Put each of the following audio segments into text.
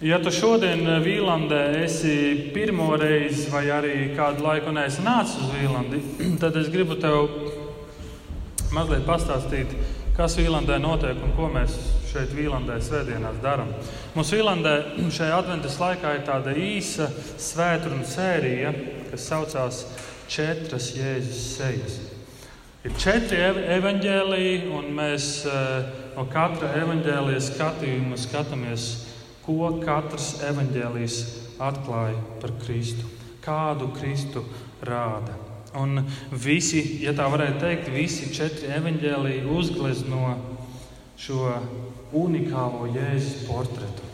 Ja tu šodien Vīlandē esi pirmo reizi, vai arī kādu laiku neesi nācis uz Vīlandi, tad es gribu tev mazliet pastāstīt, kas Vīlandē notiek un ko mēs šeit Vīlandē svētdienās darām. Mums Vīlandē šajā adventas laikā ir tāda īsa svētkrunu sērija, kas saucās Četras Jēzus sejas. Ir četri evaņģēlīji, un mēs no katra evaņģēlīja skatījuma skatāmies, ko katrs evaņģēlijs atklāja par Kristu, kādu Kristu rāda. Un visi, ja tā varētu teikt, visi četri evaņģēlīji uzglezno šo unikālo Jēzus portretu.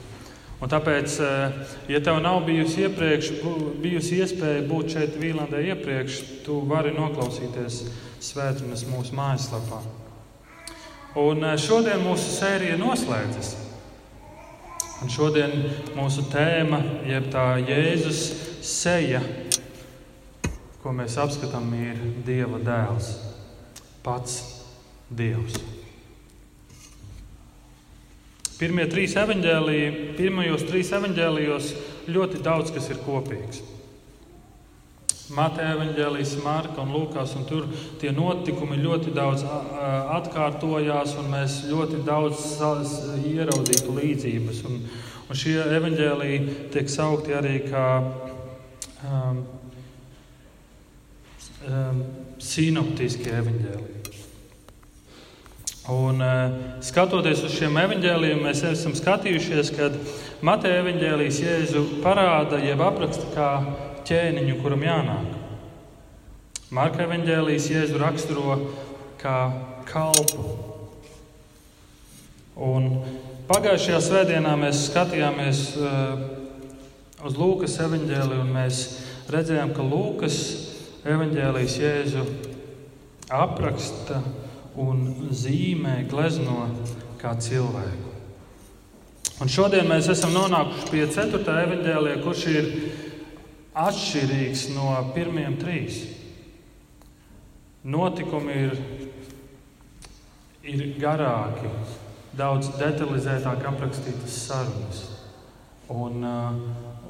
Un tāpēc, ja tev nav bijusi, iepriekš, bijusi iespēja būt šeit Vīlandē iepriekš, tu vari noklausīties svētdienas mūsu mājaslapā. Un šodien mūsu sērija noslēdzas. Un šodien mūsu tēma, jeb tā Jēzus seja, ko mēs apskatām, ir Dieva dēls, pats Dievs. Pirmie trīs evaņģēlīji, pirmajos trīs evaņģēlijos ļoti daudz kas ir kopīgs. Mateja evaņģēlijas, Marka un Lūkas, un tur tie notikumi ļoti daudz atkārtojās, un mēs ļoti daudz ieraudzītu līdzības. Un, un šie evaņģēliji tiek saukti arī kā um, um, sinoptiskie evaņģēliji. Un, skatoties uz šiem evaņģēliem, mēs esam skatījušies, ka Mateja evaņģēlijas Jēzu parāda, jeb apraksta kā ķēniņu, kuram jānāk. Marka evaņģēlijas Jēzu raksturo kā kalpu. Un pagājušajā svētdienā mēs skatījāmies uz Lūkas evaņģēliju, un mēs redzējām, ka Lūkas evaņģēlijas Jēzu apraksta un zīmē, glezno kā cilvēku. Un šodien mēs esam nonākuši pie 4. evaņģēlija, kurš ir atšķirīgs no pirmiem trīs. Notikumi ir, ir garāki, daudz detalizētāk aprakstītas sarunas. Un,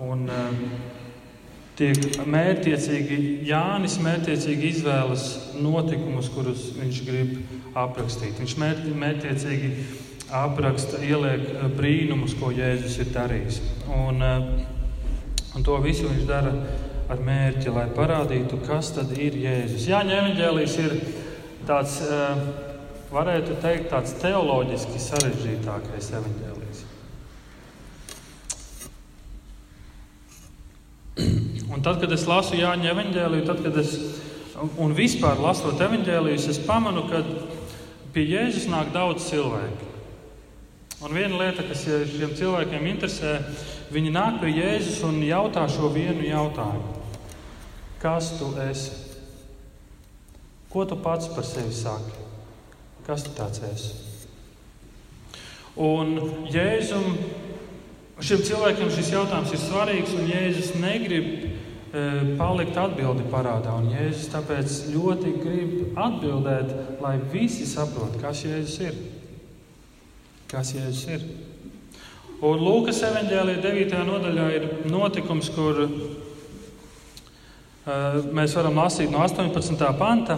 un, tiek mērķiecīgi, Jānis mērķiecīgi izvēlas notikumus, kurus viņš grib aprakstīt. Viņš mērķiecīgi apraksta, ieliek brīnumus, ko Jēzus ir darījis. Un, un to visu viņš dara ar mērķi, lai parādītu, kas tad ir Jēzus. Jāņa evanģēlijs ir tāds, varētu teikt, tāds teoloģiski sarežģītākais evanģēlijs. Un tad, kad es lasu Jāņa evanģēliju, tad, kad es un vispār lasot evanģēlijus, es pamanu, ka pie Jēzus nāk daudz cilvēku. Un viena lieta, kas šiem cilvēkiem interesē, viņi nāk pie Jēzus un jautā šo vienu jautājumu: Kas tu esi? Ko tu pats par sevi saki? Kas tu tāds esi? Un Jēzum, šiem cilvēkiem šis jautājums ir svarīgs, un Jēzus negrib palikt atbildi parādā. Un Jēzus tāpēc ļoti grib atbildēt, lai visi saprotu, kas Jēzus ir. Kas Jēzus ir. Un Lūkas evanģēlīja 9. nodaļā ir notikums, kur uh, mēs varam lasīt no 18. panta.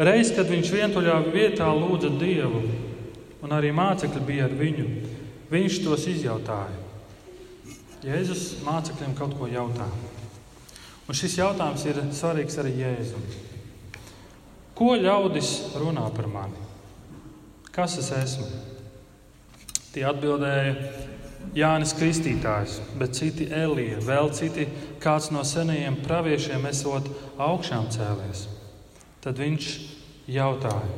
Reiz, kad viņš vientuļā vietā lūdza Dievu, un arī mācekļi bija ar viņu, viņš tos izjautāja. Jēzus mācekļiem kaut ko jautāja. Un šis jautājums ir svarīgs arī Jēzum. Ko ļaudis runā par mani? Kas es esmu? Tie atbildēja Jānis Kristītājs, bet citi Elija, vēl citi kāds no senajiem praviešiem esot augšām cēlies. Tad viņš jautāja,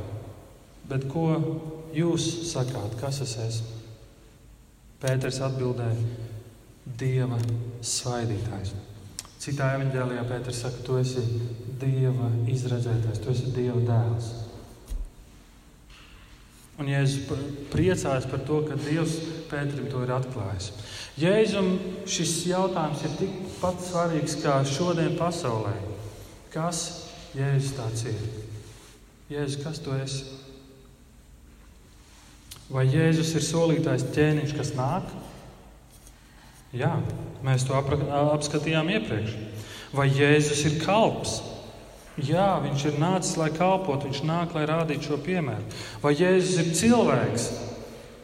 bet ko jūs sakāt, kas es esmu? Pēters atbildēja, Dieva svaidītājs. Citā evanģēlijā Pēters saka, tu esi Dieva izredzētais, tu esi Dieva dēls. Un Jēzus priecājas par to, ka Dievs Pēterim to ir atklājis. Jēzum šis jautājums ir tikpat svarīgs kā šodien pasaulē. Kas Jēzus tāds ir? Jēzus, kas tu esi? Vai Jēzus ir solītājs ķēniņš, kas nāk? Jā, mēs to apskatījām iepriekš. Vai Jēzus ir kalps? Jā, viņš ir nācis, lai kalpotu, viņš nāk, lai rādītu šo piemēru. Vai Jēzus ir cilvēks?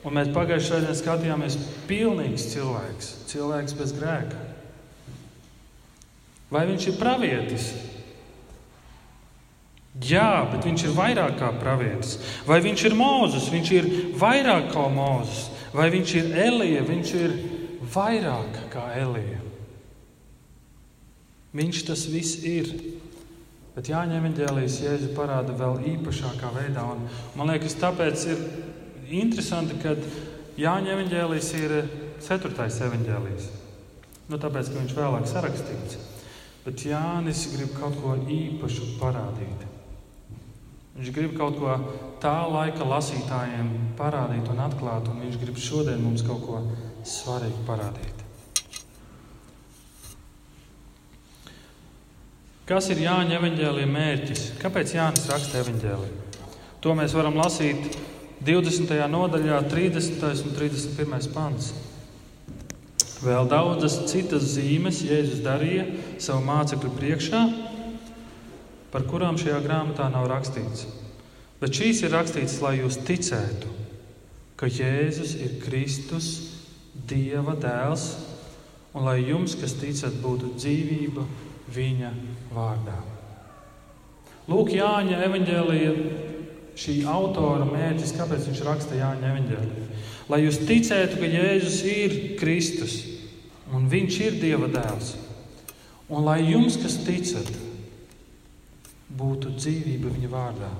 Un mēs pagājušajā dienā skatījāmies, pilnīgs cilvēks, cilvēks bez grēka. Vai viņš ir pravietis? Jā, bet viņš ir vairāk kā pravietis. Vai viņš ir mūzis? Viņš ir vairāk kā mūzis. Vai viņš ir Elija? Viņš ir vairāk kā Elija. Viņš tas viss ir. Bet Jāņa evanģēlijas Jēzu parāda vēl īpašākā veidā. Un, man liekas, tāpēc ir interesanti, ka Jāņa evanģēlijas ir ceturtais evanģēlijas. Nu, tāpēc, ka viņš vēlāk sarakstīts. Bet Jānis grib kaut ko īpašu parādīt. Viņš grib kaut ko tā laika lasītājiem parādīt un atklāt, un viņš grib šodien mums kaut ko svarīgu parādīt. Kas ir Jāņa evanģēlīja mērķis? Kāpēc Jānis raksta evanģēlīju? To mēs varam lasīt 20. nodaļā, 30. un 31. pants. Vēl daudzas citas zīmes Jēzus darīja savu mācekļu priekšā, par kurām šajā grāmatā nav rakstīts. Bet šīs ir rakstīts, lai jūs ticētu, ka Jēzus ir Kristus, Dieva dēls, un lai jums, kas ticat, būtu dzīvība viņa vārdā. Lūk, Jāņa evanģēlīja šī autora mērķis, kāpēc viņš raksta Jāņa evanģēlīju. Lai jūs ticētu, ka Jēzus ir Kristus un Viņš ir Dieva dēls. Un lai jums, kas ticat, būtu dzīvība viņa vārdā.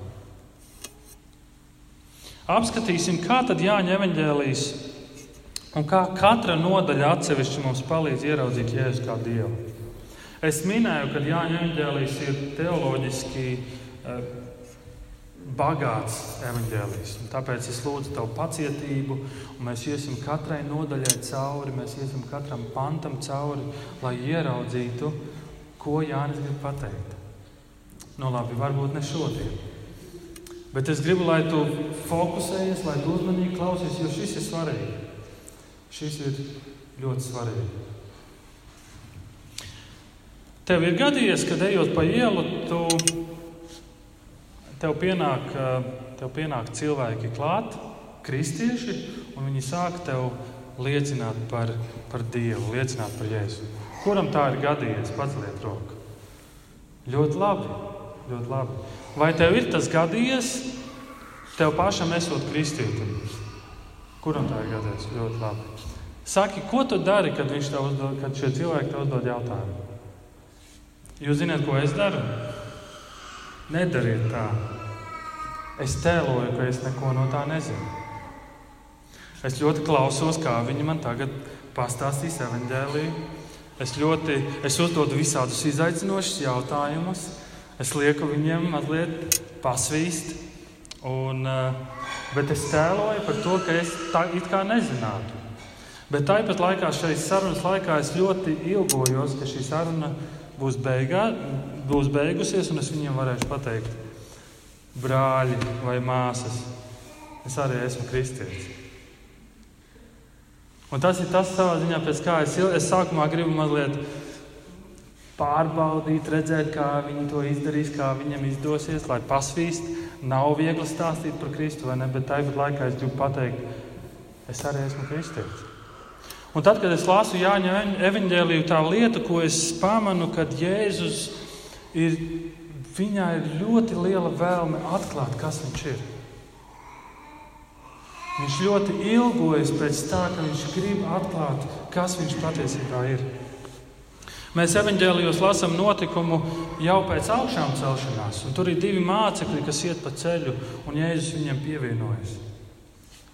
Apskatīsim, kā tad Jāņa evanģēlijas un kā katra nodaļa atsevišķi mums palīdz ieraudzīt Jēzu kā Dievu. Es minēju, ka Jāņa evanģēlijs ir teoloģiski uh, bagāts evanģēlijs. Tāpēc es lūdzu tev pacietību, un mēs iesim katrai nodaļai cauri, mēs iesim katram pantam cauri, lai ieraudzītu, ko Jānis grib pateikt. Nu, labi, varbūt ne šodien. Bet es gribu, lai tu fokusējies, lai tu uzmanīgi klausies, jo šis ir svarīgi. Šis ir ļoti svarīgi. Tev ir gadījies, kad ejot pa ielu, tu, tev, pienāk, tev pienāk cilvēki klāt, kristieši, un viņi sāk tev liecināt par, par Dievu, liecināt par Jēzu. Kuram tā ir gadījies? Paceliet roku. Ļoti labi, ļoti labi. Vai tev ir tas gadījies, tev pašam esot kristietim? Kuram tā ir gadījies? Ļoti labi. Saki, ko tu dari, kad, uzdod, kad šie cilvēki tev uzdod jautājumu? Jūs zināt, ko es daru? Nedariet tā. Es tēloju, ka es neko no tā nezinu. Es ļoti klausos, kā viņi man tagad pastāstīs evanģēlīju. Es ļoti es uzdodu visādus izaicinošus jautājumus. Es lieku viņiem mazliet pasvīst. Un, eh, bet es tēloju par to, ka es tā it kā nezinātu. Bet tāpat laikā šai sarunas laikā es ļoti ilgojos, ka šī saruna ir būs, beigā, būs beigusies, un es viņiem varēšu pateikt, brāļi vai māsas, es arī esmu kristietis. Un tas ir tas savā ziņā, pēc kā es, es sākumā gribu mazliet pārbaudīt, redzēt, kā viņi to izdarīs, kā viņam izdosies, lai pasvīst. Nav viegli stāstīt par Kristu, ne? Bet tāpat laikā es gribu pateikt, es arī esmu kristietis. Un tad, kad es lasu Jāņa evanģēliju, tā lieta, ko es pamanu, kad Jēzus ir, viņā ir ļoti liela vēlme atklāt, kas viņš ir. Viņš ļoti ilgojas pēc tā, ka viņš grib atklāt, kas viņš patiesībā ir. Mēs evanģēlijos lasām notikumu jau pēc augšām celšanās, un tur ir divi mācekļi, kas iet pa ceļu, un Jēzus viņiem pievienojas.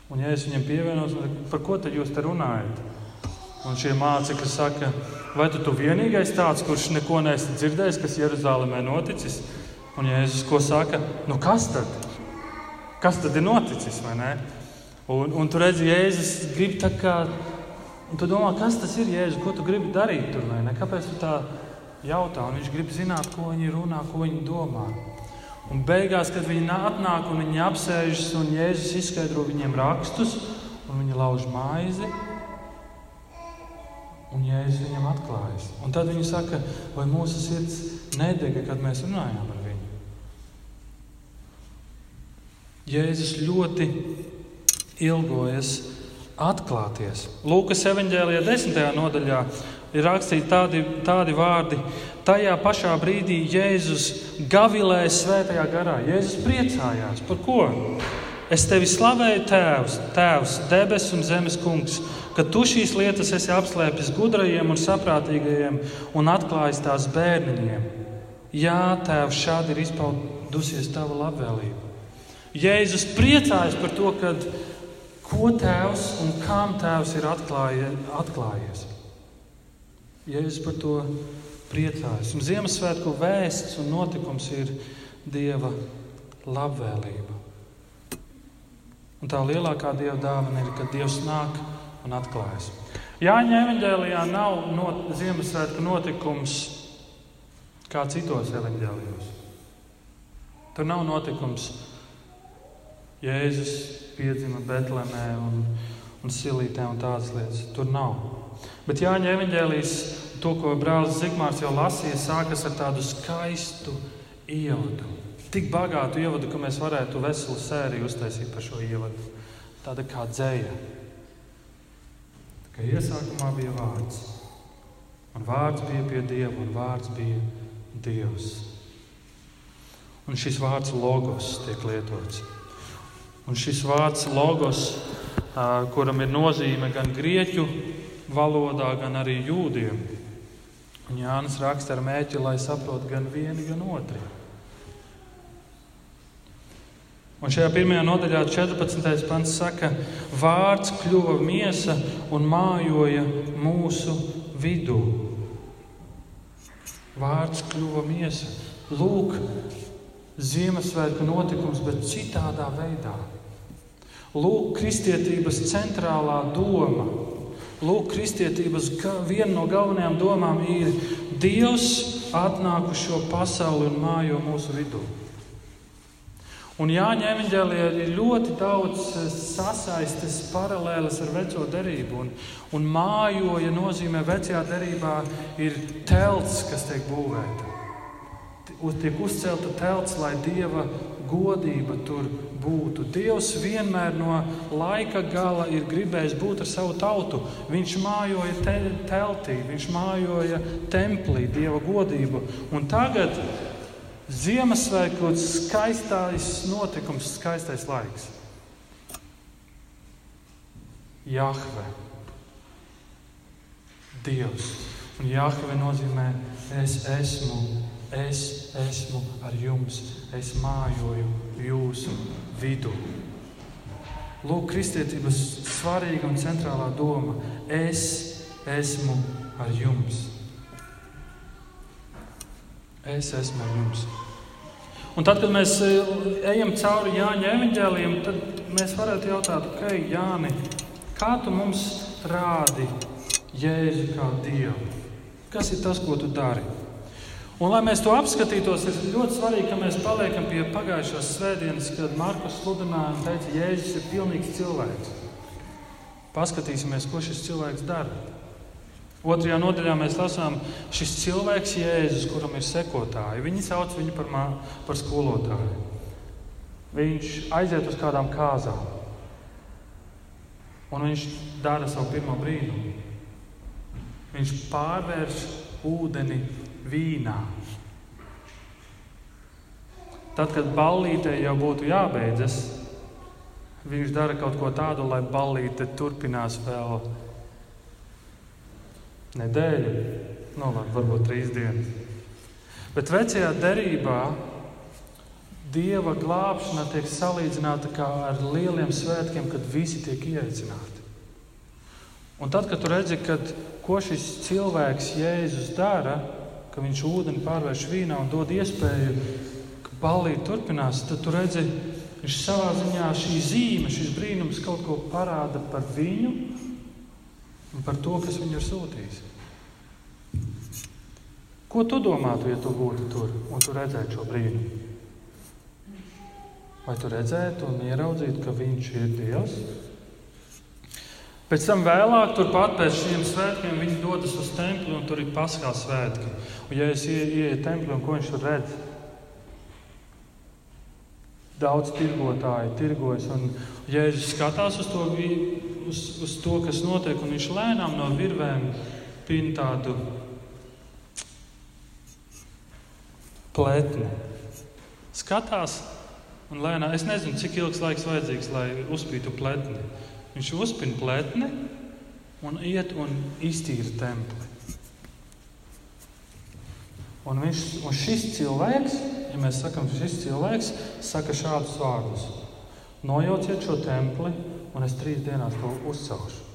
Un Jēzus viņiem pievienojas, par ko tad jūs te runājat? Un šie mācekļi saka, vai tu, tu vienīgais tāds, kurš neko neesi dzirdējis, kas Jeruzalemē noticis? Un Jēzus ko saka? Nu kas tad? Kas tad ir noticis? Un, un tu redzi, Jēzus grib tā kā. Un tu domā, kas tas ir Jēzus, ko tu gribi darīt tur? Kāpēc tu tā jautā? Un viņš grib zināt, ko viņi runā, ko viņi domā. Un beigās, kad viņi atnāk un viņi apsēžas, un Jēzus izskaidro viņiem rakstus, un viņi lauž maizi, Un Jēzus viņam atklājas. Un tad viņi saka, vai mūsu sirds nedega, kad mēs runājām ar viņu. Jēzus ļoti ilgojas atklāties. Lūkas evanģēlijā, desmitajā nodaļā, ir rakstīti tādi, tādi vārdi. Tajā pašā brīdī Jēzus gavilēja svētajā garā. Jēzus priecājās par ko? Es tevi slavēju, Tēvs, Tēvs, debesu un zemes kungs, ka tu šīs lietas esi apslēpis gudrajiem un saprātīgajiem un atklājis tās bērniņiem. Jā, Tēvs, šādi ir izpaudusies tava labvēlība. Jēzus priecājas par to, kad, ko Tēvs un kam Tēvs ir atklāja, atklājies. Jēzus par to priecājas. Un Ziemassvētku vēsts un notikums ir Dieva labvēlība. Un tā lielākā dieva dāvana ir, kad Dievs nāk un atklājas. Jāņa evanģēlijā nav not, Ziemassvētku notikums kā citos evanģēlijos. Tur nav notikums, Jēzus piedzima Betlemē un, un Silītē un tādas lietas. Tur nav. Bet Jāņa evanģēlijas, to, ko brālis Zigmārs jau lasīja, sākas ar tādu skaistu ievadu tik bagātu ievadu, ka mēs varētu veselu sēriju uztaisīt par šo ievadu. Tāda kā dzēja. Ka iesākumā bija vārds, un vārds bija pie Dieva, un vārds bija Dievs. Un šis vārds logos tiek lietots. Un šis vārds logos, kuram ir nozīme gan grieķu valodā, gan arī jūdiem. Un Jānis raksta ar mēķi, lai saprotu gan vienu, gan otru. Un šajā pirmajā nodaļā, 14. pants, saka, vārds kļuva miesa un mājoja mūsu vidū. Vārds kļuva miesa. Lūk, Ziemassvētku notikums, bet citādā veidā. Lūk, kristietības centrālā doma. Lūk, kristietības viena no galvenajām domām ir Dievs atnāk uz šo pasauli un mājo mūsu vidū. Un Jāņa evanģēlijā ir ļoti daudz eh, sasaistes paralēlas ar veco derību. Un, un mājoja nozīmē vecajā derībā ir telts, kas tiek būvēta. Tiek uzcelta telts, lai dieva godība tur būtu. Dievs vienmēr no laika gala ir gribējis būt ar savu tautu. Viņš mājoja te, teltī, viņš mājoja templī, dieva godību. Un tagad Ziemassvētkos skaistais notikums, skaistais laiks. Jahve, Dievs. Un Jahve nozīmē, es esmu, es esmu ar jums, es mājoju jūsu vidū. Lūk, kristietības svarīga un centrālā doma - es esmu ar jums. Es esmu ar jums. Un tad, kad mēs e, ejam cauri Jāņa evanģēliem, tad mēs varētu jautāt, ok, Jāni, kā tu mums rādi Jēzu kā Dievu? Kas ir tas, ko tu dari? Un, lai mēs to apskatītos, ir ļoti svarīgi, ka mēs paliekam pie pagājušās svētdienas, kad Markus sludināja un teica, ka Jēzus ir pilnīgs cilvēks. Paskatīsimies, ko šis cilvēks dara. Otrajā nodaļā mēs lasām, šis cilvēks, Jēzus, kuram ir sekotāji, viņi sauc viņu par, mā, par skolotāju. Viņš aiziet uz kādām kāzām, un viņš dara savu pirmo brīnumu. Viņš pārvērš ūdeni vīnā. Tad, kad ballītei jau būtu jābeidzas, viņš dara kaut ko tādu, lai ballīte turpinās vēl nedēļu, no nu, varbūt trīs dienas. Bet vecajā derībā dieva glābšana tiek salīdzināta ar lieliem svētkiem, kad visi tiek ieaicināti. Un tad, kad tu redzi, kad, ko šis cilvēks Jēzus dara, ka viņš ūdeni pārvērš vīnā un dod iespēju, ka balīti turpinās, tad tu redzi, viņš savā ziņā šī zīme, šis brīnums kaut ko parāda par viņu un par to, kas viņu ir sūtījis. Ko tu domātu, ja tu būtu tur un tu redzētu šo brīnumu? Vai tu redzētu un ieraudzītu, ka viņš ir Dievs? Pēc tam vēlāk, turpat pēc šiem svētkiem, viņi dodas uz templi un tur ir paskāla svētki. Un, ja es ieeju templī, ko viņš tur redz? Daudz tirgotāju tirgojas. Un, ja es skatās uz to, uz, uz to, kas notiek, un viņš lēnām no virvēm pina tādu plētni. Skatās, un lēnām, es nezinu, cik ilgs laiks vajadzīgs, lai uzpītu plētni. Viņš uzpina plētni un iet un iztīra templi. Un, viņš, un šis cilvēks, ja mēs sakām, šis cilvēks saka šādus vārdus: Nojauciet šo templi, un es trīs dienās to uzcelšu.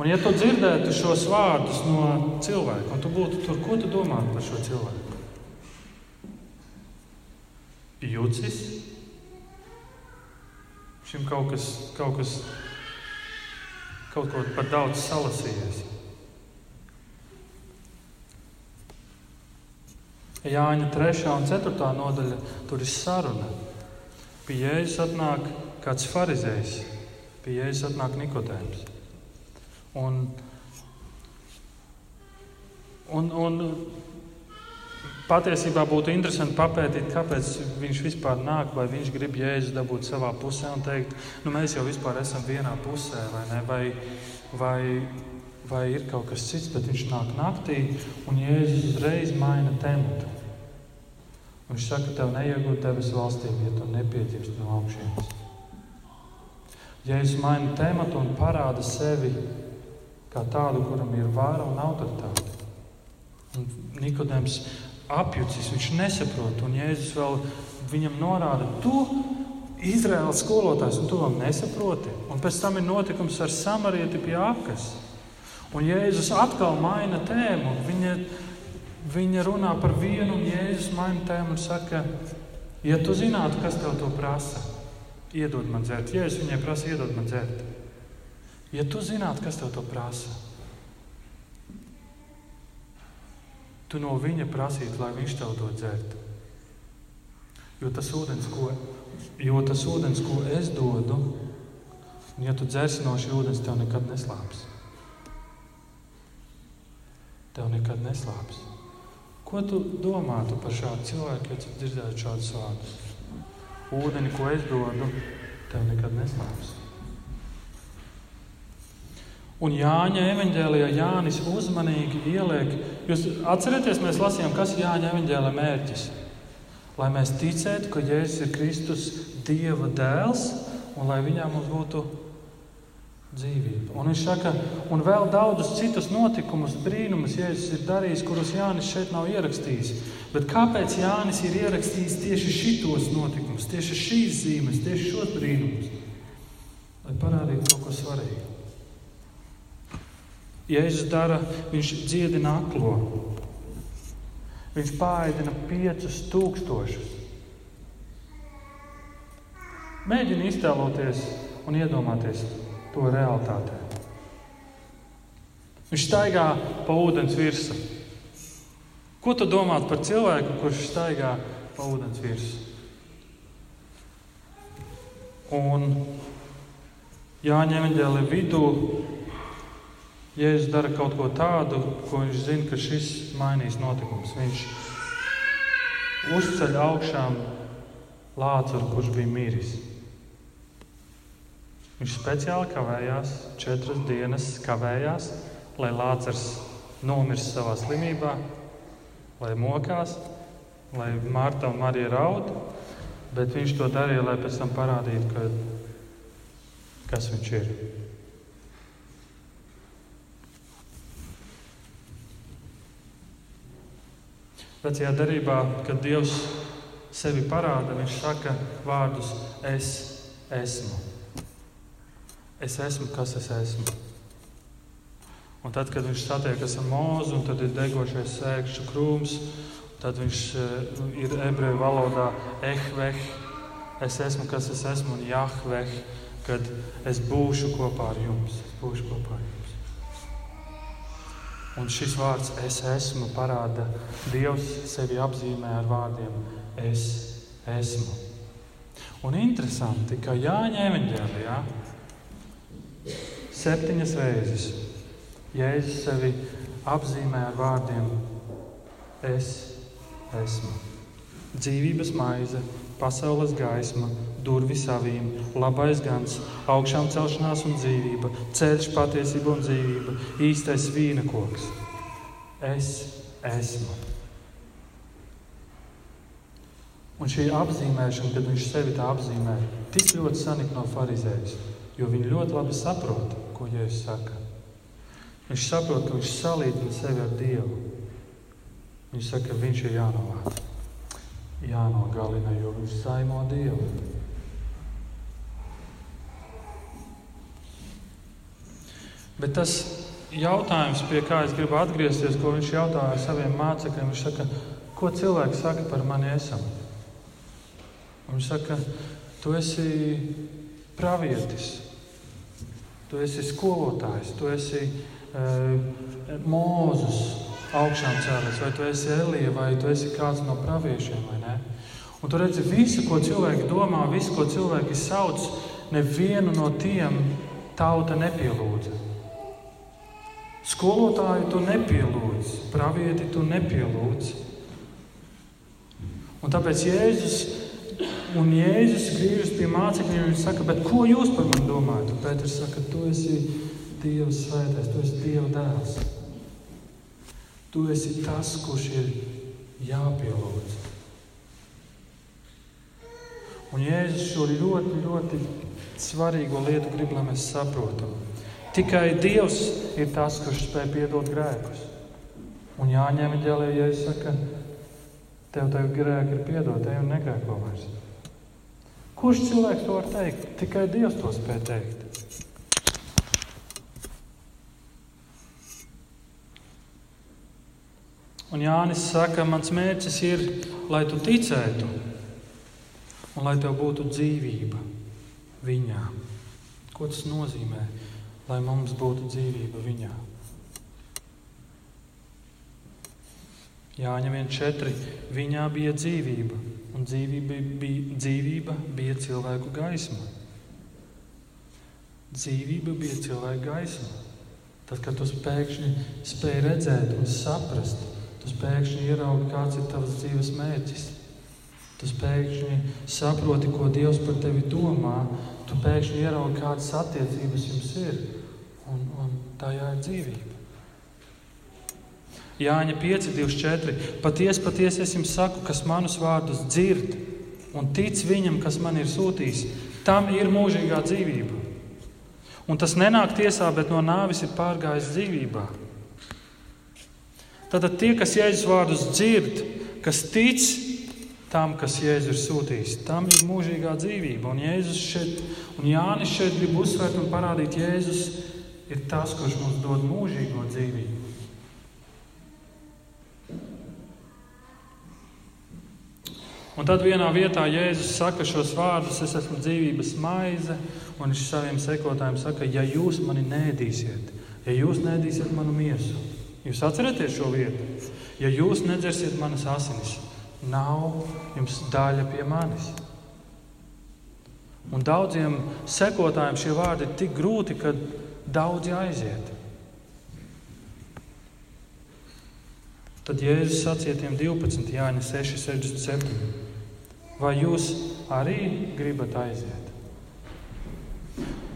Un, ja tu dzirdētu šos vārdus no cilvēka, un tu būtu tur, ko tu domā par šo cilvēku? Jūcis, Šim kaut kas, kaut kas kaut ko par daudz salasījies. Jāņa 3. un 4. nodaļa tur ir saruna. Pie Jēzus atnāk kāds farizējs, pie Jēzus atnāk Nikodēms. Un, un, un Patiesībā būtu interesanti papētīt, kāpēc viņš vispār nāk, vai viņš grib jēzus dabūt savā pusē un teikt, nu mēs jau vispār esam vienā pusē, vai, ne? vai, vai, vai ir kaut kas cits, bet viņš nāk naktī un jēzus uzreiz maina tematu. Viņš saka, tev neiegūt debesu valstību, ja tu nepieķersi no augšas. Jēzus maina tematu un parāda sevi kā tādu, kuram ir vāra un autoritāte. Un Nikodēms apjucis, viņš nesaprot. Un Jēzus vēl viņam norāda, tu Izraēlas skolotājs, un tu vēl nesaproti. Un pēc tam ir notikums ar samarieti pie akas. Un Jēzus atkal maina tēmu. Viņa, viņa runā par vienu, un Jēzus maina tēmu un saka, ja tu zinātu, kas tev to prasa, iedod man dzert. Jēzus viņai prasa, iedod man dzert. Ja tu zinātu, kas tev to prasa, tu no viņa prasītu, lai viņš tev to dzertu. Jo tas ūdens, ko, jo tas ūdens, ko es dodu, un ja tu dzersi no šī ūdens, tev nekad neslāps. Tev nekad neslāps. Ko tu domātu par šādu cilvēku, ja tu dzirdētu šādus vārdus? Ūdeni, ko es dodu, tev nekad neslāps. Un Jāņa evanģēlijā Jānis uzmanīgi ieliek, jūs atcerieties, mēs lasījām, kas ir Jāņa evanģēlijā mērķis. Lai mēs ticētu, ka Jēzus ir Kristus Dieva dēls un lai viņā mums būtu dzīvība. Un viņš saka, un vēl daudzus citus notikumus, brīnumus Jēzus ir darījis, kurus Jānis šeit nav ierakstījis. Bet kāpēc Jānis ir ierakstījis tieši šitos notikumus, tieši šīs zīmes, tieši šos brīnumus? Lai parādītu kaut ko svarīgu. Jēzus dara, viņš dziedina aklo. Viņš pārēdina piecus tūkstošus. Mēģini iztēloties un iedomāties to realitātē. Viņš staigā pa ūdens virsmu. Ko tu domā par cilvēku, kurš staigā pa ūdens virsmu? Un Jāņem ģēlē vidū Jēzus dara kaut ko tādu, ko viņš zina, ka šis mainīs notikums. Viņš uzceļ augšām Lācaru, kurš bija miris. Viņš speciāli kavējās, četras dienas kavējās, lai Lācars nomirst savā slimībā, lai mokās, lai Marta un Marija raud. Bet viņš to darīja, lai pēc tam parādītu, ka, kas viņš ir. Vecajā darbā, kad Dievs sevi parāda, viņš saka vārdus: Es esmu. Es esmu, kas es esmu. Un tad, kad viņš satiekas ar mūzu, tad ir degošais sēkšņu krūms, tad viņš uh, ir ebreju valodā ehveh, es esmu, kas es esmu, un jahveh, kad es būšu kopā ar jums. Es būšu kopā ar jums. Un šis vārds es esmu parāda, Dievs sevi apzīmē ar vārdiem es esmu. Un interesanti, ka Jāņa evanģēlijā septiņas reizes Jēzus sevi apzīmē ar vārdiem: Es esmu dzīvības maize, pasaules gaisma, durvis savīm, labais gans, augšām celšanās un dzīvība, ceļš, patiesība un dzīvība, īstais vīna koks. Es esmu. Un šī apzīmēšana, kad viņš sevi tā apzīmē, tik ļoti sanika no farizējas, jo viņi ļoti labi saprot, ko Jēzus saka. Viņš saprot, ka viņš salīdzina sevi ar Dievu. Viņš saka, ka viņš ir jānovāc, jānogalina, jo viņš saimo Dievu. Bet tas jautājums, pie kā es gribu atgriezties, ko viņš jautāja saviem mācekļiem, viņš saka, ko cilvēki saka par mani esam? Un viņš saka, tu esi pravietis, tu esi skolotājs, tu esi e, mūzus augšām cēlies, vai tu esi Elija, vai tu esi kāds no praviešiem? Un tu redzi visu, ko cilvēki domā, visu, ko cilvēki sauc, nevienu no tiem tauta nepielūdza. Skolotāju tu nepielūdz, pravieti tu nepielūdz. Un tāpēc Jēzus, un Jēzus griežas pie mācekļiem un saka, bet ko jūs par mani domājat? Pēters saka, tu esi Dieva svētais, tu esi Dieva dēls. Tu esi tas, kurš ir jāpielūdz. Un Jēzus šo ļoti, ļoti svarīgo lietu grib, lai mēs saprotam. Tikai Dievs ir tas, kurš spēj piedot grēkus. Un jāņem ģēlē, ja es saku, tev tev grēki ir piedot, ej un negrēko vairs. Kurš cilvēks to var teikt? Tikai Dievs to spēj teikt. Un Jānis saka, mans mērķis ir, lai tu ticētu un lai tev būtu dzīvība viņā. Ko tas nozīmē? lai mums būtu dzīvība viņā. Vien četri. Viņā bija dzīvība, un dzīvība bija, dzīvība bija cilvēku gaisma. Dzīvība bija cilvēka gaisma. Tad, kad tu pēkšņi spēj redzēt un saprast, tu pēkšņi ieraugi, kāds ir tavs dzīves mērķis. Tu pēkšņi saproti, ko Dievs par tevi domā, tu pēkšņi ieraugi, kādas attiecības jums ir. Un, un tajā ir dzīvība. Jāņa 5, 24. Patiesi, patiesi es jums saku, kas manus vārdus dzird un tic viņam, kas man ir sūtījis, tam ir mūžīgā dzīvība. Un tas nenāk tiesā, bet no nāvis ir pārgājis dzīvībā. Tātad tie, kas Jēzus vārdus dzird, kas tic tam, kas Jēzus ir sūtījis. Tam ir mūžīgā dzīvība. Un Jēzus šeit, un Jānis šeit grib uzsvērt un parādīt, Jēzus ir tas, kurš mums dod mūžīgo dzīvību. Un tad vienā vietā Jēzus saka šos vārdus: Es esmu dzīvības maize, un viņš saviem sekotājiem saka, ja jūs mani nēdīsiet, ja jūs nēdīsiet manu miesu, jūs atceraties šo vietu, ja jūs nedzersiet manas asinis, nav jums daļa pie manis. Un daudziem sekotājiem šie vārdi ir tik grūti, ka daudzi aiziet. Tad Jēzus sacīja tiem 12, Jāņa 6, 67. Vai jūs arī gribat aiziet?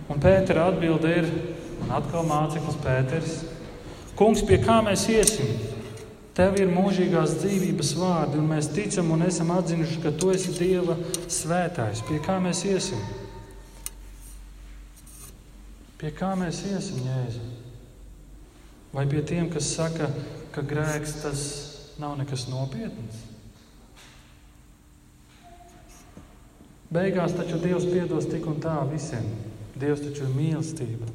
Un Pētera atbilde ir, un atkal māceklis Pēters, Kungs, pie kā mēs iesim? Tev ir mūžīgās dzīvības vārdi, un mēs ticam un esam atzinuši, ka tu esi Dieva svētājs. Pie kā mēs iesim? Pie kā mēs iesim, Jēzu? Vai pie tiem, kas saka, ka grēks tas nav nekas nopietns? Beigās taču Dievs piedos tik un tā visiem. Dievs taču ir mīlestība.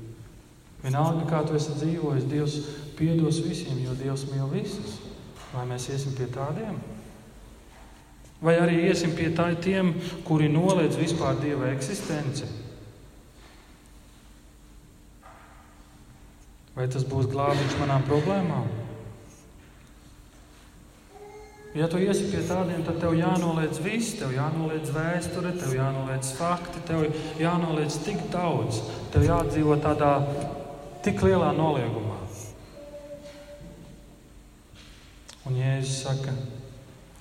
Vienalga, kā tu esi dzīvojis, Dievs piedos visiem, jo Dievs mīl visus. Vai mēs iesim pie tādiem? Vai arī iesim pie tādiem, kuri noliedz vispār Dieva eksistenci? Vai tas būs glābiņš manām problēmām? Ja tu iesi pie tādiem, tad tev jānoliedz viss, tev jānoliedz vēsture, tev jānoliedz fakti, tev jānoliedz tik daudz. Tev jādzīvo tādā tik lielā noliegumā. Un Jēzus saka,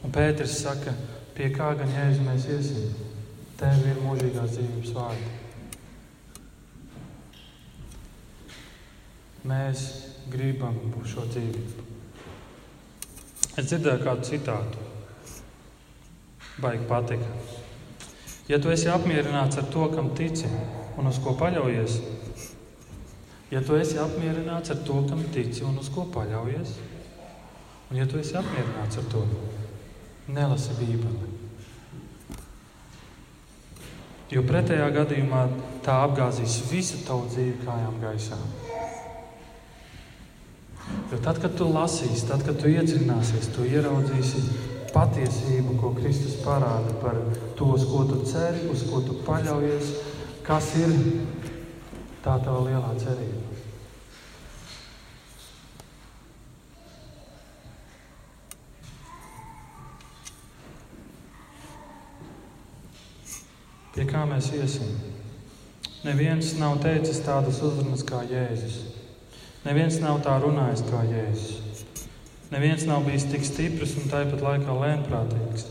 un Pēters saka, pie kā gan Jēzus mēs iesim? Tev ir mūžīgās dzīvības vārdi. Mēs gribam šo dzīvību. Es dzirdēju kādu citātu. Baigi patika. Ja tu esi apmierināts ar to, kam tici un uz ko paļaujies, ja tu esi apmierināts ar to, kam tici un uz ko paļaujies, un ja tu esi apmierināts ar to, nelasi Bībeli. Jo pretējā gadījumā tā apgāzīs visu tavu dzīvi kājām gaisā. Jo tad, kad tu lasīsi, tad, kad tu iedziļināsies, tu ieraudzīsi patiesību, ko Kristus parāda par to, uz ko tu ceri, uz ko tu paļaujies, kas ir tā tava lielā cerība. Pie kā mēs iesim? Neviens nav teicis tādas uzrunas kā Jēzus. Neviens nav tā runājis kā Jēzus. Neviens nav bijis tik stiprs un tāpat laikā lēnprātīgs,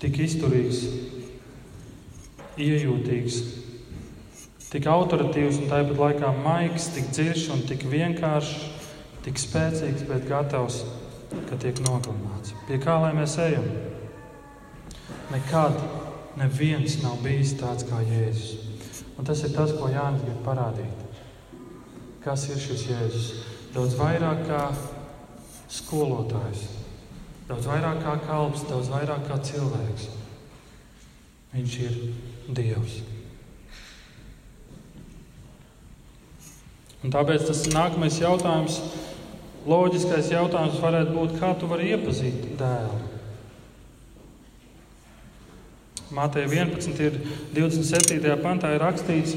tik izturīgs, iejūtīgs, tik autoritīvs un tāpat laikā maigs, tik dziļš un tik vienkāršs, tik spēcīgs, bet gatavs, ka tiek nogalināts. Pie kā lai mēs ejam? Nekad neviens nav bijis tāds kā Jēzus. Un tas ir tas, ko Jānis grib parādīt. Kas ir šis Jēzus? Daudz vairāk kā skolotājs, daudz vairāk kā kalps, daudz vairāk kā cilvēks. Viņš ir Dievs. Un tāpēc tas nākamais jautājums, loģiskais jautājums varētu būt, kā tu vari iepazīt dēlu? Mātei 11, ir 27. pantā ir rakstīts,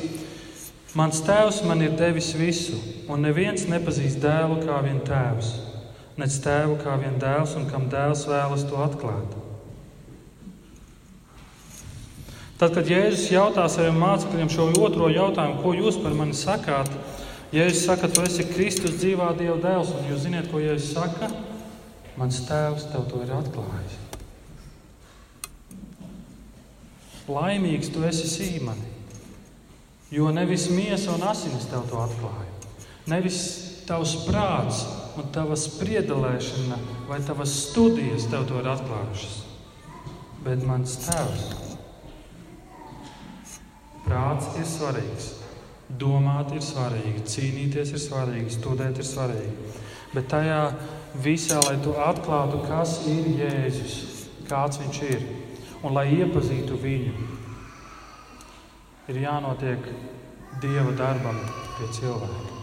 Mans tēvs man ir devis visu, un neviens nepazīst dēlu kā vien tēvs, nec tēvu kā vien dēls, un kam dēls vēlas to atklāt. Tad, kad Jēzus jautā saviem mācekļiem šo otro jautājumu, ko jūs par mani sakāt, Jēzus saka, tu esi Kristus dzīvā Dieva dēls, un jūs zināt, ko Jēzus saka? Mans tēvs tev to ir atklājis. Laimīgs tu esi sīmani, jo nevis miesa un asinis tev to atklāja. Nevis tavs prāts un tava spriedelēšana vai tavas studijas tev to ir atklājušas, bet mans tēvs. Prāts ir svarīgs, domāt ir svarīgi, cīnīties ir svarīgi, studēt ir svarīgi. Bet tajā visā, lai tu atklātu, kas ir Jēzus, kāds viņš ir un lai iepazītu viņu, ir jānotiek dieva darbam pie cilvēka.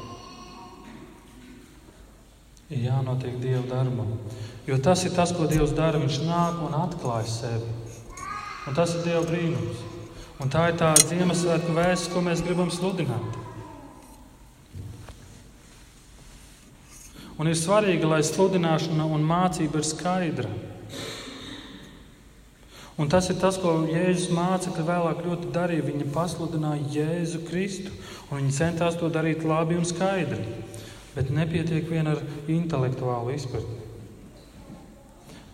Ir jānotiek dieva darbam. Jo tas ir tas, ko Dievs dara. Viņš nāk un atklāj sevi. Un tas ir Dieva brīnums. Un tā ir tā Ziemassvētku vēsts, ko mēs gribam sludināt. Un ir svarīgi, lai sludināšana un mācība ir skaidra. Un tas ir tas, ko Jēzus mācekļi vēlāk ļoti darīja. Viņi pasludināja Jēzu Kristu, un viņi centās to darīt labi un skaidri. Bet nepietiek vien ar intelektuālu izpratni.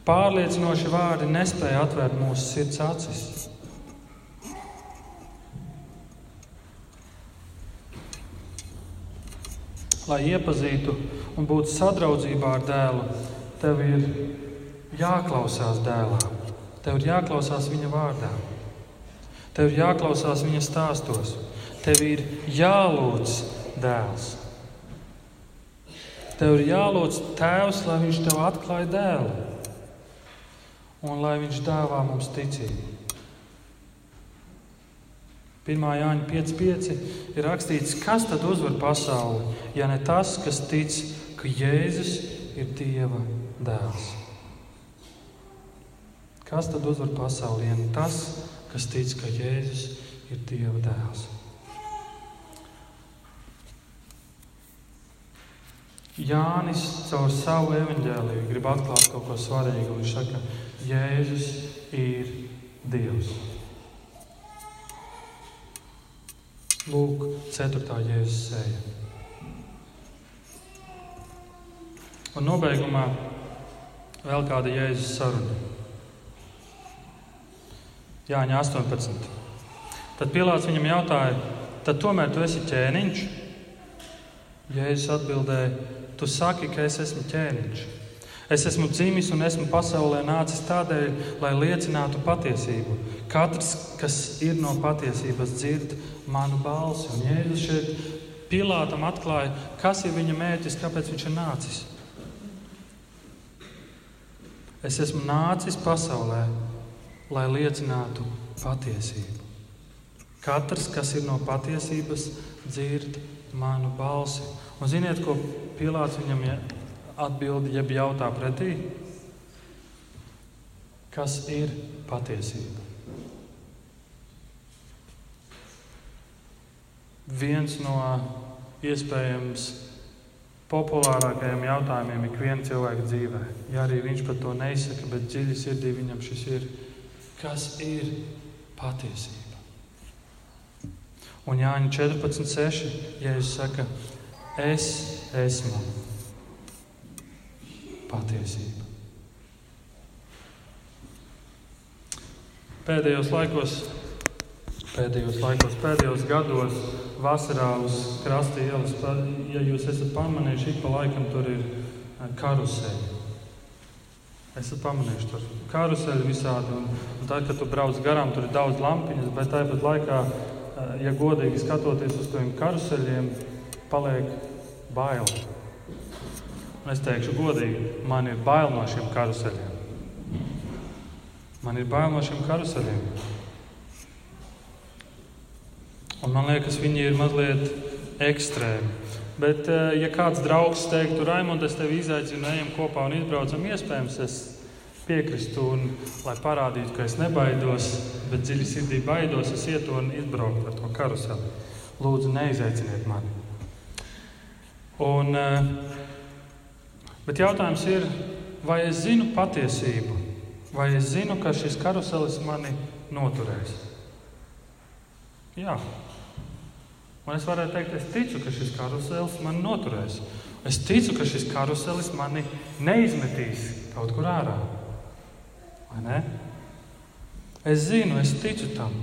Pārliecinoši vārdi nespēja atvērt mūsu sirds acis. Lai iepazītu un būtu sadraudzībā ar dēlu, tev ir jāklausās dēlā. Tev ir jāklausās viņa vārdā, tev ir jāklausās viņa stāstos, tev ir jālūdz dēls. Tev ir jālūdz tēvs, lai viņš tev atklāja dēlu un lai viņš dāvā mums ticību. 1. Jāņa 5.5 ir rakstīts, kas tad uzvar pasauli, ja ne tas, kas tic, ka Jēzus ir Dieva dēls. Kas tad uzvar pasauli? Ja tas, kas tic, ka Jēzus ir Dieva dēls. Jānis caur savu evaņģēliju grib atklāt kaut ko svarīgu. Viņš saka, Jēzus ir Dievs. Lūk, ceturtā jēzus sēja. Un nobeigumā vēl kāda jēzus saruna. Jāņa 18. Tad Pilārs viņam jautāja, tad tomēr tu esi ķēniņš? Jēzus atbildēja, tu saki, ka es esmu ķēniņš. Es esmu dzimis un esmu pasaulē nācis tādēļ, lai liecinātu patiesību. Katrs, kas ir no patiesības, dzird manu balsi. Un Jēzus šeit Pilātam atklāja, kas ir viņa mērķis, kāpēc viņš ir nācis. Es esmu nācis pasaulē, lai liecinātu patiesību. Katrs, kas ir no patiesības, dzird manu balsi. Un ziniet, ko Pilārs viņam atbild, jeb jautā pretī? Kas ir patiesība? Viens no iespējams populārākajiem jautājumiem ikviena cilvēka dzīvē. Ja arī viņš par to neizsaka, bet dziļi sirdī viņam šis ir, kas ir patiesība. Un Jāņa 14.6. Jēzus saka, es esmu patiesība. Pēdējos laikos, pēdējos laikos, pēdējos gados, vasarā uz krasta ielas, ja jūs esat pamanījuši, ik pa laikam tur ir eh, Esat pamanījuši, tur ir karuseļi visādi. Un, un tad, kad tu brauc garām, tur ir daudz lampiņas, bet tāpat laikā, eh, ja godīgi skatoties uz tiem karuseļiem, paliek bail. Un es teikšu, godīgi, man ir bail no šiem karuseļiem. Man ir bail no šiem karuseļiem. Un man liekas, viņi ir mazliet ekstrēmi. Bet, eh, ja kāds draugs teiktu, Raimond, es tevi izaicinu, ejam kopā un izbraucam, iespējams, es piekristu, un, lai parādītu, ka es nebaidos, bet dziļi sirdī baidos, es ietu un izbrauktu ar to karuseli. Lūdzu, neizaiciniet mani. Un, uh, Bet jautājums ir, vai es zinu patiesību, vai es zinu, ka šis karuselis mani noturēs? Jā. Un es varētu teikt, es ticu, ka šis karuselis mani noturēs. Es ticu, ka šis karuselis mani neizmetīs kaut kur ārā. Ne? Es zinu, es ticu tam.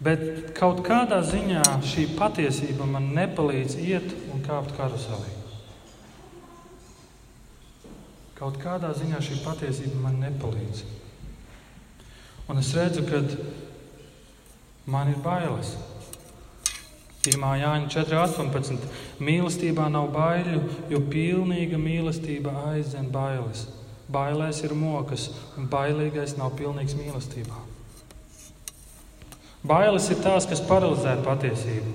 Bet kaut kādā ziņā šī patiesība man nepalīdz iet un kāpt karuselī. Kaut kādā ziņā šī patiesība man nepalīdz. Un es redzu, ka man ir bailes. 1. Jāņa 4.18. Mīlestībā nav baiļu, jo pilnīga mīlestība aizdzen bailes. Bailēs ir mokas, un bailīgais nav pilnīgs mīlestībā. Bailes ir tās, kas paralizē patiesību.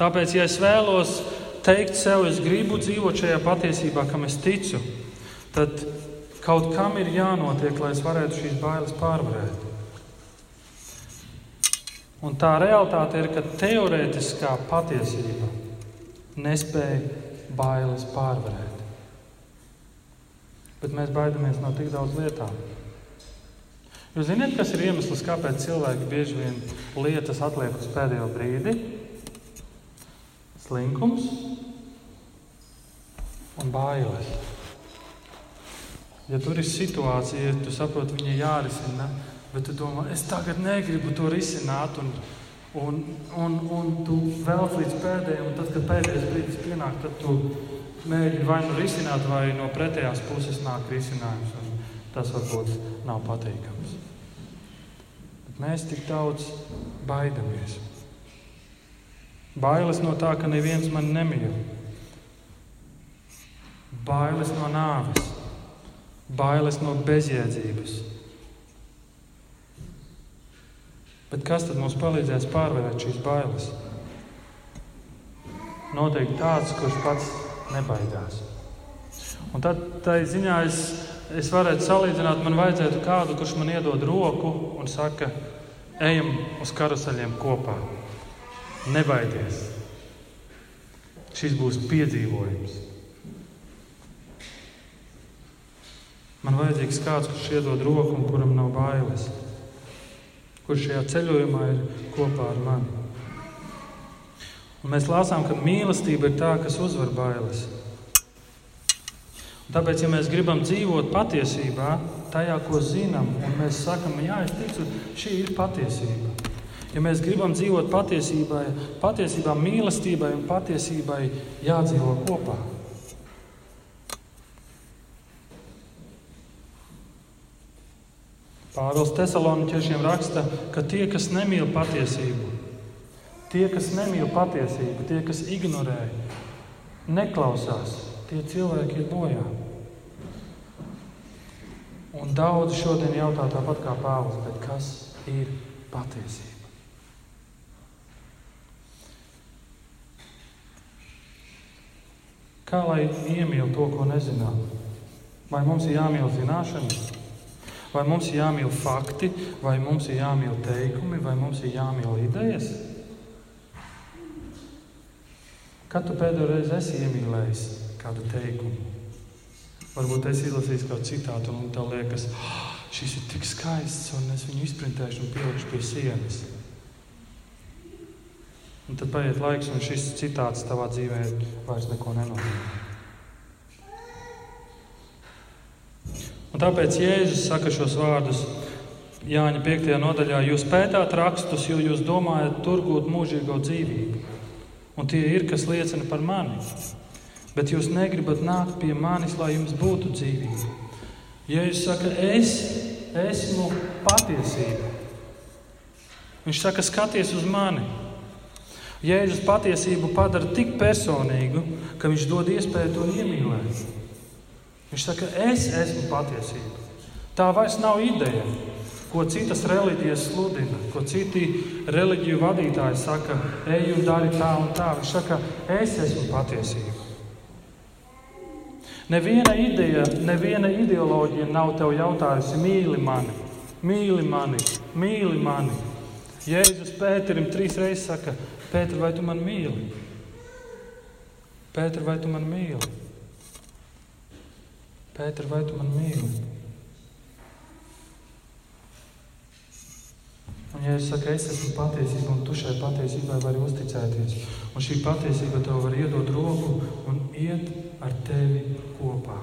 Tāpēc, ja es vēlos teikt sev, es gribu dzīvot šajā patiesībā, kam es ticu, tad kaut kam ir jānotiek, lai es varētu šīs bailes pārvarēt. Un tā realitāte ir, ka teorētiskā patiesība nespēja bailes pārvarēt. Bet mēs baidamies no tik daudz lietām. Jūs zināt, kas ir iemesls, kāpēc cilvēki bieži vien lietas atliek uz pēdējo brīdi? slinkums un bailes. Ja tur ir situācija, tu saproti, viņa jārisina, bet tu domā, es tagad negribu to risināt, un, un, un, un tu velc līdz pēdējiem, un tad, kad pēdējais brīdis pienāk, tad tu mēģini vai nu risināt, vai no pretējās puses nāk risinājums, un tas varbūt nav patīkams. Bet mēs tik daudz baidamies. Bailes no tā, ka neviens man nemīl. Bailes no nāves, bailes no bezjēdzības. Bet kas tad mums palīdzēs pārvarēt šīs bailes? Noteikti tāds, kurš pats nebaidās. Un tad tā ziņā es, es varētu salīdzināt, man vajadzētu kādu, kurš man iedod roku un saka, ejam uz karuseļiem kopā. Nebaidies! Šis būs piedzīvojums. Man vajadzīgs kāds, kurš iedod roku un kuram nav bailes, kurš šajā ceļojumā ir kopā ar mani. Un mēs lasām, ka mīlestība ir tā, kas uzvar bailes. Un tāpēc, ja mēs gribam dzīvot patiesībā, tajā, ko zinām, un mēs sakām, jā, es ticu, šī ir patiesība. Ja mēs gribam dzīvot patiesībai, patiesībā mīlestībai un patiesībai jādzīvo kopā. Pāvils Tesaloniķiešiem raksta, ka tie, kas nemīl patiesību, tie, kas nemīl patiesību, tie, kas ignorē, neklausās, tie cilvēki ir bojā. Un daudzi šodien jautā tāpat kā Pāvils, kas ir patiesība? Kā lai iemīl to, ko nezinām? Vai mums ir jāmīl zināšanas? Vai mums ir jāmīl fakti, vai mums ir jāmīl teikumi, vai mums ir jāmīl idejas? Kad tu pēdējo reizi esi iemīlējis kādu teikumu? Varbūt es izlasīju kādu citātu, un tev liekas, oh, šis ir tik skaists, un es viņu izprintēšu un pielikšu pie sienas. Un tad paiet laiks, un šis citāts tavā dzīvē vairs neko nenozīmē. Un tāpēc Jēzus saka šos vārdus Jāņa 5. nodaļā: Jūs pētāt rakstus, jo jūs domājat, tur gūt mūžīgo dzīvību. Un tie ir, kas liecina par mani. Bet jūs negribat nākt pie manis, lai jums būtu dzīvība. Jēzus saka, es esmu patiesība. Viņš saka, skaties uz mani. Jēzus patiesību padara tik personīgu, ka viņš dod iespēju to iemīlēt. Viņš saka, es esmu patiesība. Tā vairs nav ideja, ko citas reliģijas sludina, ko citi reliģiju vadītāji saka, ej un dari tā un tā. Viņš saka, es esmu patiesība. Neviena ideja, neviena ideoloģija nav tev jautājusi, mīli mani, mīli mani, mīli mani. Jēzus Pēterim trīs reizes saka, Pēter, vai tu mani mīli? Pēter, vai tu mani mīli? Pēter, vai tu man mīli? Un, ja es saku, es esmu patiesība, un tu šai patiesībai vari uzticēties, un šī patiesība tev var iedot roku un iet ar tevi kopā.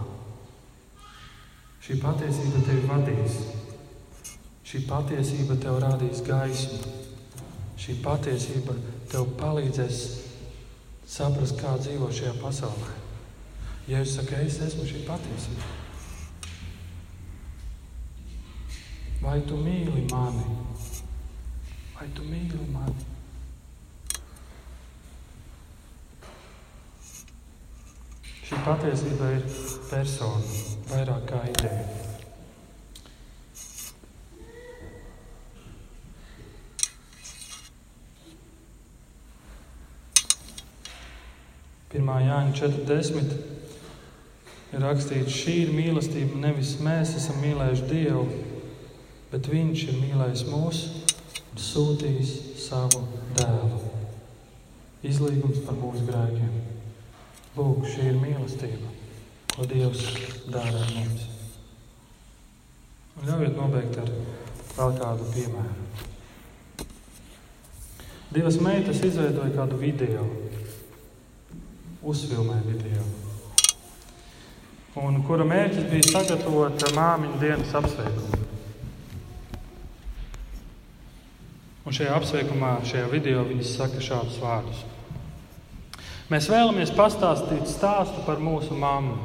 Šī patiesība tevi vadīs. Šī patiesība tev rādīs gaismu. Šī patiesība tev palīdzēs saprast, kā dzīvot šajā pasaulē. Ja es saku, es esmu šī patiesība, vai tu mīli mani? Vai tu mīli mani? Šī patiesība ir persona, vairāk kā ideja. Pirmā Jāņa 40 ir rakstīts, šī ir mīlestība. Nevis mēs esam mīlējuši Dievu, bet Viņš ir mīlējis mūs un sūtījis savu dēlu. Izlīgums par mūsu grēkiem. Lūk, šī ir mīlestība, ko Dievs dara ar mums. Ļaujiet nobeigt ar vēl kādu piemēru. Divas meitas izveidoja kādu video, uzfilmēja video un kura mērķis bija sagatavot māmiņu dienas apsveikumu. Un šajā apsveikumā, šajā video viņas saka šādus vārdus. Mēs vēlamies pastāstīt stāstu par mūsu mammu.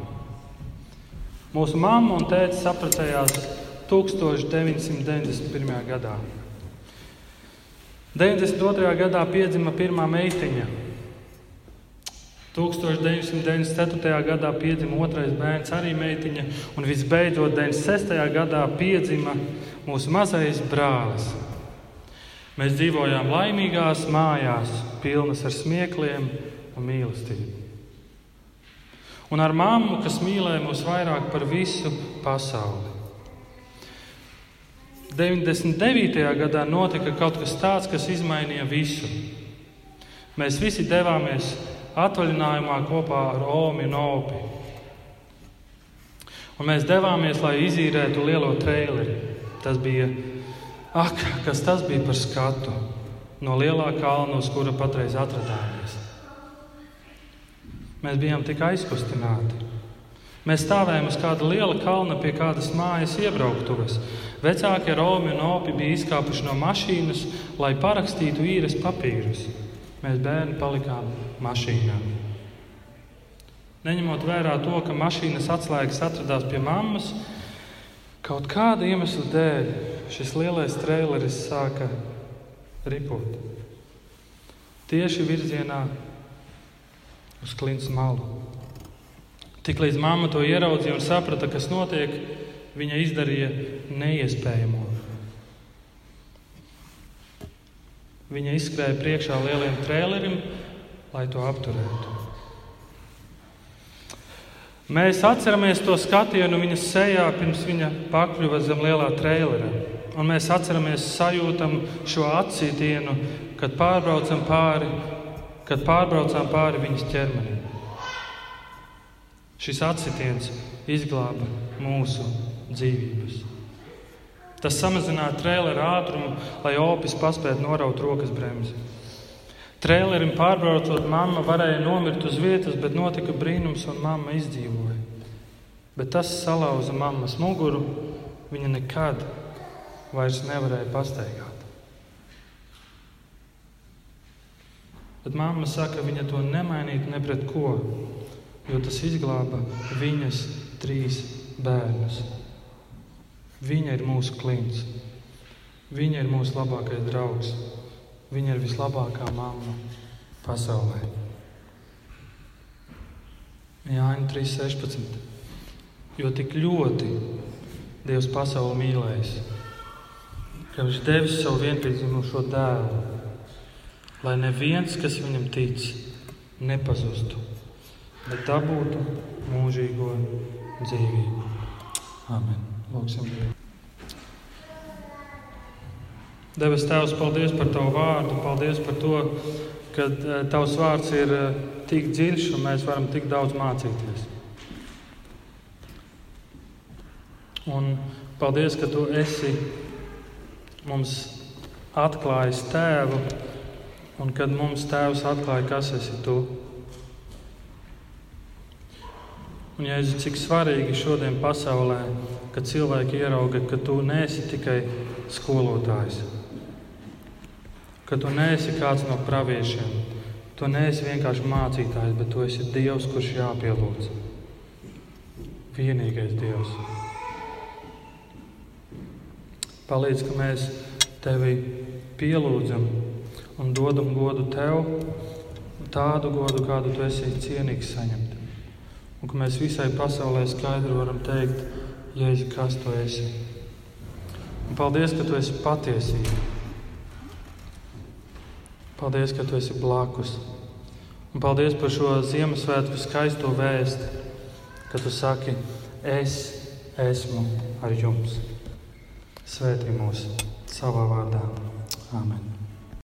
Mūsu mamma un tēvs apprecējās 1991. gadā. 92. gadā piedzima pirmā meitiņa, 1994. gadā piedzima otrais bērns, arī meitiņa, un visbeidzot 96. gadā piedzima mūsu mazais brālis. Mēs dzīvojām laimīgās mājās, pilnas ar smiekliem un mīlestību. Un ar mammu, kas mīlēja mūs vairāk par visu pasauli. 99. gadā notika kaut kas tāds, kas izmainīja visu. Mēs visi devāmies atvaļinājumā kopā ar Omi un Opi. Un mēs devāmies, lai izīrētu lielo traileri. Tas bija Ak, kas tas bija par skatu no lielā kalna, uz kura patreiz atradāmies. Mēs bijām tik aizkustināti. Mēs stāvējām uz kāda liela kalna pie kādas mājas iebrauktuves. Vecākie Romi un Opi bija izkāpuši no mašīnas, lai parakstītu īres papīrus. Mēs bērni palikām mašīnā. Neņemot vērā to, ka mašīnas atslēgas atradās pie mammas, kaut kāda iemesla dēļ šis lielais traileris sāka ripot. Tieši virzienā uz klints malu. Tiklīdz mamma to ieraudzīja un saprata, kas notiek, viņa izdarīja neiespējamo. Viņa izskrēja priekšā lieliem trailerim, lai to apturētu. Mēs atceramies to skatienu viņas sejā, pirms viņa pakļuva zem lielā trailera. Un mēs atceramies, sajūtam šo atsītienu, kad pārbraucam pāri, kad pārbraucām pāri viņas ķermenim. Šis atsitiens izglāba mūsu dzīvības. Tas samazināja trēlera ātrumu, lai opis paspētu noraut rokas bremzi. Trēlerim pārbraucot, mamma varēja nomirt uz vietas, bet notika brīnums, un mamma izdzīvoja. Bet tas salauza mammas muguru. Viņa nekad vairs nevarēja pastaigāt. Bet mamma saka, ka viņa to nemainītu ne pret ko, jo tas izglāba viņas trīs bērnus. Viņa ir mūsu klints. Viņa ir mūsu labākais draugs. Viņa ir vislabākā mamma pasaulē. Jāņa 3.16. Jo tik ļoti Dievs pasauli mīlējis, ka Viņš devis savu vienpiedzimušo dēlu, lai neviens, kas viņam tic, nepazustu, bet dabūtu mūžīgo dzīvību. Amen. Lūksim Dievu. Debes Tēvs, paldies par Tavu vārdu, paldies par to, ka eh, Tavs vārds ir eh, tik dziļš un mēs varam tik daudz mācīties. Un paldies, ka Tu esi mums atklājis tēvu, un kad mums tēvs atklāja, kas esi Tu. Un, Jēzus, cik svarīgi šodien pasaulē, kad cilvēki ierauga, ka tu neesi tikai skolotājs, ka tu neesi kāds no praviešiem, tu neesi vienkārši mācītājs, bet tu esi Dievs, kurš jāpielūdz. Vienīgais Dievs. Palīdz, ka mēs tevi pielūdzam un dodam godu tev, tādu godu, kādu tu esi cienīgs saņemt un ka mēs visai pasaulē skaidri varam teikt, Jēzu, kas tu esi. Un paldies, ka tu esi patiesība. Paldies, ka tu esi blakus. Un paldies par šo Ziemassvētku skaisto vēstu, ka tu saki, es esmu ar jums. Svētī mūs savā vārdā. Amen.